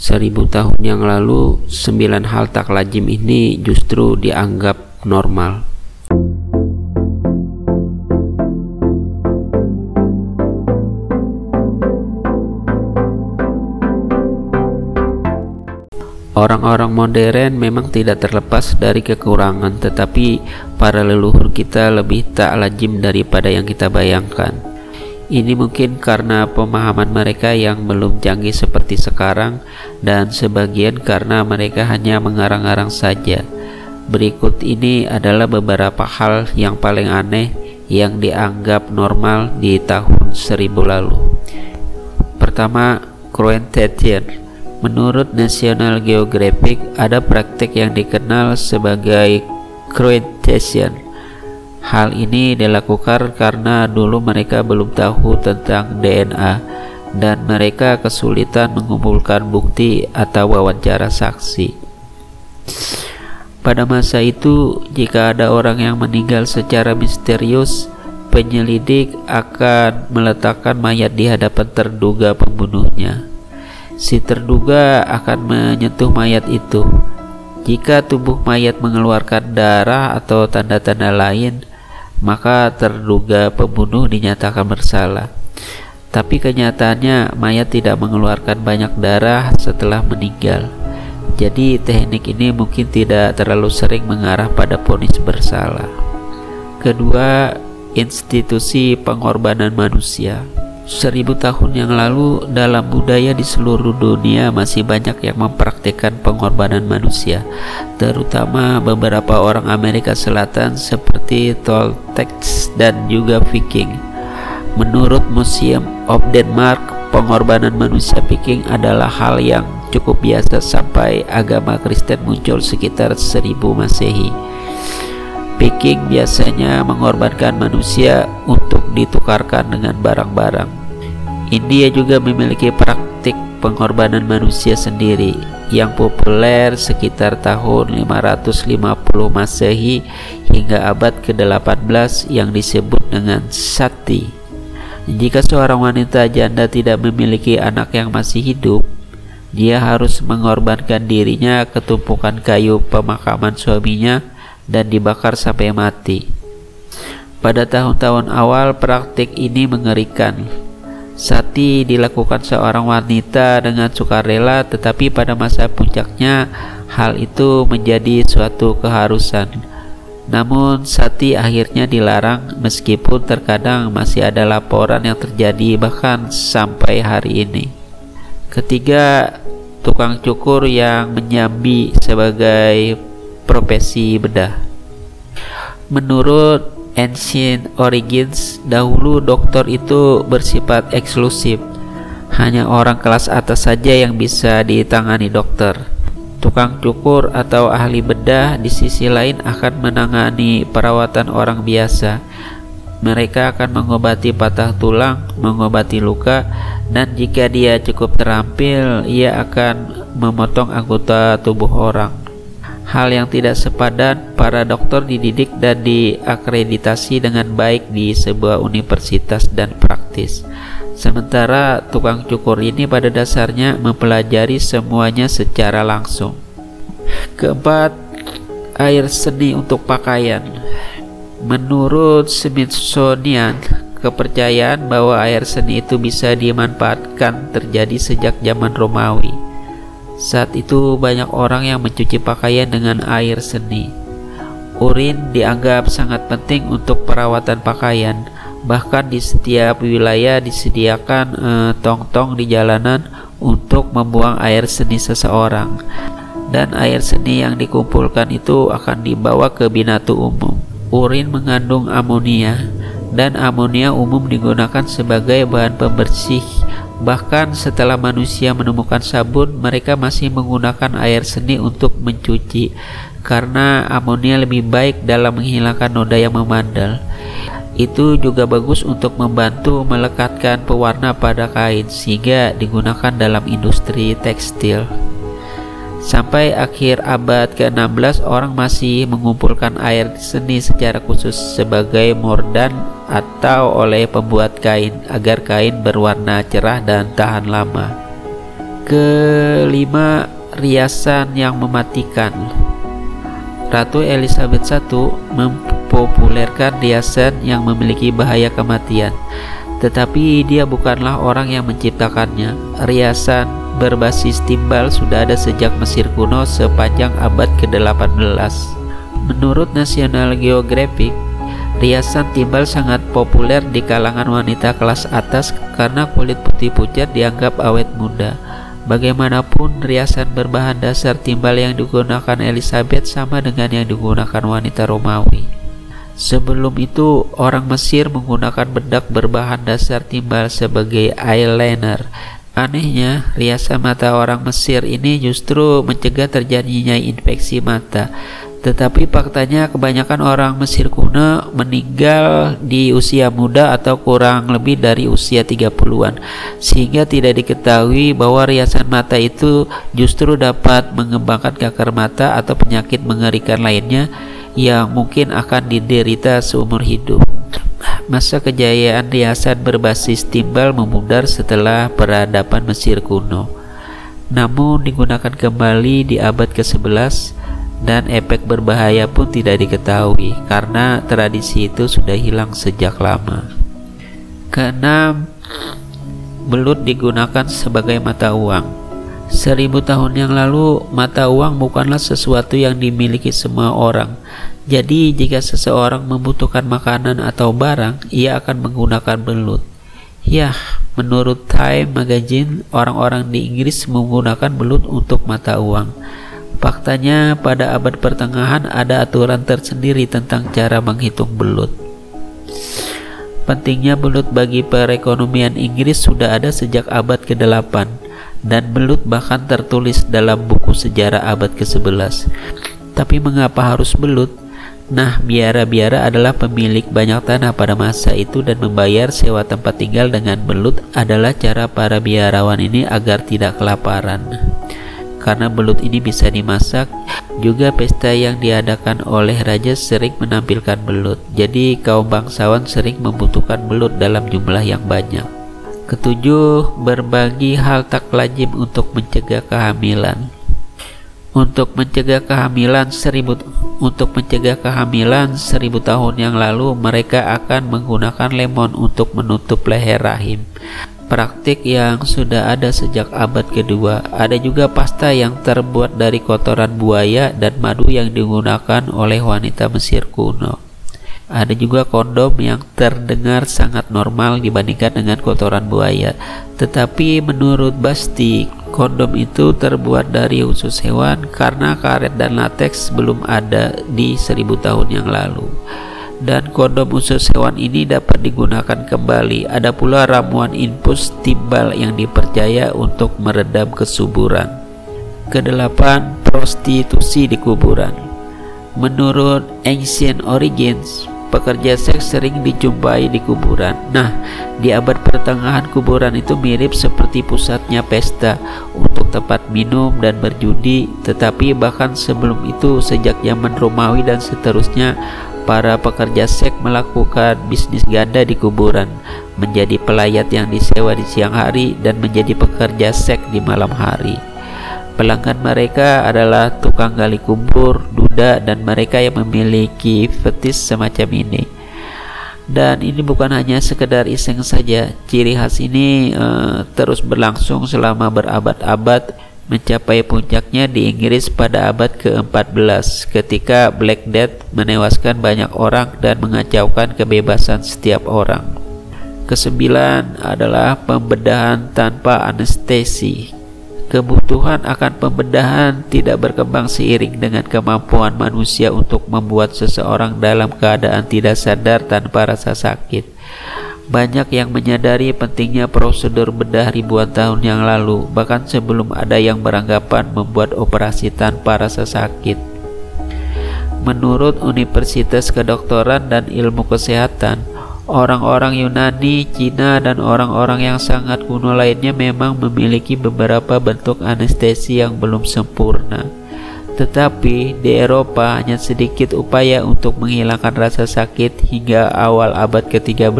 Seribu tahun yang lalu, sembilan hal tak lazim ini justru dianggap normal. Orang-orang modern memang tidak terlepas dari kekurangan, tetapi para leluhur kita lebih tak lazim daripada yang kita bayangkan. Ini mungkin karena pemahaman mereka yang belum canggih seperti sekarang, dan sebagian karena mereka hanya mengarang-arang saja. Berikut ini adalah beberapa hal yang paling aneh yang dianggap normal di tahun 1000 lalu. Pertama, Croentian Menurut National Geographic, ada praktik yang dikenal sebagai Croatian. Hal ini dilakukan karena dulu mereka belum tahu tentang DNA dan mereka kesulitan mengumpulkan bukti atau wawancara saksi. Pada masa itu, jika ada orang yang meninggal secara misterius, penyelidik akan meletakkan mayat di hadapan terduga pembunuhnya si terduga akan menyentuh mayat itu. Jika tubuh mayat mengeluarkan darah atau tanda-tanda lain, maka terduga pembunuh dinyatakan bersalah. Tapi kenyataannya mayat tidak mengeluarkan banyak darah setelah meninggal. Jadi teknik ini mungkin tidak terlalu sering mengarah pada ponis bersalah. Kedua, institusi pengorbanan manusia. Seribu tahun yang lalu, dalam budaya di seluruh dunia masih banyak yang mempraktikkan pengorbanan manusia, terutama beberapa orang Amerika Selatan seperti Toltec dan juga Viking. Menurut Museum of Denmark, pengorbanan manusia Viking adalah hal yang cukup biasa sampai agama Kristen muncul sekitar 1000 Masehi. Viking biasanya mengorbankan manusia untuk ditukarkan dengan barang-barang. India juga memiliki praktik pengorbanan manusia sendiri yang populer sekitar tahun 550 Masehi hingga abad ke-18 yang disebut dengan sati. Jika seorang wanita janda tidak memiliki anak yang masih hidup, dia harus mengorbankan dirinya ke tumpukan kayu pemakaman suaminya dan dibakar sampai mati. Pada tahun-tahun awal praktik ini mengerikan Sati dilakukan seorang wanita dengan sukarela, tetapi pada masa puncaknya hal itu menjadi suatu keharusan. Namun sati akhirnya dilarang meskipun terkadang masih ada laporan yang terjadi bahkan sampai hari ini. Ketiga, tukang cukur yang menyambi sebagai profesi bedah. Menurut Ancient Origins, dahulu dokter itu bersifat eksklusif. Hanya orang kelas atas saja yang bisa ditangani dokter. Tukang cukur atau ahli bedah di sisi lain akan menangani perawatan orang biasa. Mereka akan mengobati patah tulang, mengobati luka, dan jika dia cukup terampil, ia akan memotong anggota tubuh orang hal yang tidak sepadan para dokter dididik dan diakreditasi dengan baik di sebuah universitas dan praktis. Sementara tukang cukur ini pada dasarnya mempelajari semuanya secara langsung. Keempat, air seni untuk pakaian. Menurut Smithsonian, kepercayaan bahwa air seni itu bisa dimanfaatkan terjadi sejak zaman Romawi. Saat itu banyak orang yang mencuci pakaian dengan air seni. Urin dianggap sangat penting untuk perawatan pakaian. Bahkan di setiap wilayah disediakan eh, tong-tong di jalanan untuk membuang air seni seseorang. Dan air seni yang dikumpulkan itu akan dibawa ke binatu umum. Urin mengandung amonia dan amonia umum digunakan sebagai bahan pembersih Bahkan setelah manusia menemukan sabun, mereka masih menggunakan air seni untuk mencuci karena amonia lebih baik dalam menghilangkan noda yang memandal. Itu juga bagus untuk membantu melekatkan pewarna pada kain sehingga digunakan dalam industri tekstil. Sampai akhir abad ke-16 orang masih mengumpulkan air seni secara khusus sebagai mordan atau oleh pembuat kain agar kain berwarna cerah dan tahan lama. Kelima, riasan yang mematikan. Ratu Elizabeth I mempopulerkan riasan yang memiliki bahaya kematian. Tetapi dia bukanlah orang yang menciptakannya. Riasan berbasis timbal sudah ada sejak Mesir kuno sepanjang abad ke-18. Menurut National Geographic, riasan timbal sangat populer di kalangan wanita kelas atas karena kulit putih pucat dianggap awet muda. Bagaimanapun, riasan berbahan dasar timbal yang digunakan Elizabeth sama dengan yang digunakan wanita Romawi. Sebelum itu, orang Mesir menggunakan bedak berbahan dasar timbal sebagai eyeliner. Anehnya, riasan mata orang Mesir ini justru mencegah terjadinya infeksi mata. Tetapi faktanya kebanyakan orang Mesir kuno meninggal di usia muda atau kurang lebih dari usia 30-an sehingga tidak diketahui bahwa riasan mata itu justru dapat mengembangkan kanker mata atau penyakit mengerikan lainnya yang mungkin akan diderita seumur hidup. Masa kejayaan riasan berbasis timbal memudar setelah peradaban Mesir kuno. Namun digunakan kembali di abad ke-11 dan efek berbahaya pun tidak diketahui karena tradisi itu sudah hilang sejak lama. Keenam, belut digunakan sebagai mata uang. Seribu tahun yang lalu, mata uang bukanlah sesuatu yang dimiliki semua orang. Jadi, jika seseorang membutuhkan makanan atau barang, ia akan menggunakan belut. Ya, menurut Time Magazine, orang-orang di Inggris menggunakan belut untuk mata uang. Faktanya, pada abad pertengahan ada aturan tersendiri tentang cara menghitung belut. Pentingnya belut bagi perekonomian Inggris sudah ada sejak abad ke-8 dan belut bahkan tertulis dalam buku sejarah abad ke-11. Tapi mengapa harus belut? Nah, biara-biara adalah pemilik banyak tanah pada masa itu dan membayar sewa tempat tinggal dengan belut adalah cara para biarawan ini agar tidak kelaparan. Karena belut ini bisa dimasak, juga pesta yang diadakan oleh raja sering menampilkan belut. Jadi kaum bangsawan sering membutuhkan belut dalam jumlah yang banyak. Ketujuh, berbagi hal tak lazim untuk mencegah kehamilan. Untuk mencegah kehamilan seribu untuk mencegah kehamilan seribu tahun yang lalu mereka akan menggunakan lemon untuk menutup leher rahim. Praktik yang sudah ada sejak abad kedua. Ada juga pasta yang terbuat dari kotoran buaya dan madu yang digunakan oleh wanita Mesir kuno. Ada juga kondom yang terdengar sangat normal dibandingkan dengan kotoran buaya. Tetapi menurut Basti, kondom itu terbuat dari usus hewan karena karet dan latex belum ada di seribu tahun yang lalu. Dan kondom usus hewan ini dapat digunakan kembali. Ada pula ramuan infus timbal yang dipercaya untuk meredam kesuburan. Kedelapan, prostitusi di kuburan. Menurut Ancient Origins, pekerja seks sering dijumpai di kuburan. Nah, di abad pertengahan kuburan itu mirip seperti pusatnya pesta untuk tempat minum dan berjudi, tetapi bahkan sebelum itu sejak zaman Romawi dan seterusnya para pekerja seks melakukan bisnis ganda di kuburan, menjadi pelayat yang disewa di siang hari dan menjadi pekerja seks di malam hari. Pelanggan mereka adalah tukang gali kubur, duda, dan mereka yang memiliki fetis semacam ini. Dan ini bukan hanya sekedar iseng saja. Ciri khas ini uh, terus berlangsung selama berabad-abad mencapai puncaknya di Inggris pada abad ke-14 ketika Black Death menewaskan banyak orang dan mengacaukan kebebasan setiap orang. Kesembilan adalah pembedahan tanpa anestesi. Kebutuhan akan pembedahan tidak berkembang seiring dengan kemampuan manusia untuk membuat seseorang dalam keadaan tidak sadar tanpa rasa sakit. Banyak yang menyadari pentingnya prosedur bedah ribuan tahun yang lalu, bahkan sebelum ada yang beranggapan membuat operasi tanpa rasa sakit. Menurut Universitas Kedokteran dan Ilmu Kesehatan, Orang-orang Yunani, Cina, dan orang-orang yang sangat kuno lainnya memang memiliki beberapa bentuk anestesi yang belum sempurna. Tetapi di Eropa hanya sedikit upaya untuk menghilangkan rasa sakit hingga awal abad ke-13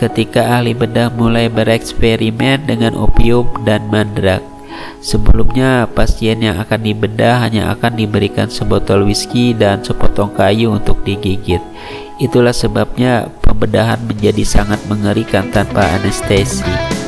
ketika ahli bedah mulai bereksperimen dengan opium dan mandrak. Sebelumnya, pasien yang akan dibedah hanya akan diberikan sebotol whisky dan sepotong kayu untuk digigit. Itulah sebabnya pembedahan menjadi sangat mengerikan tanpa anestesi.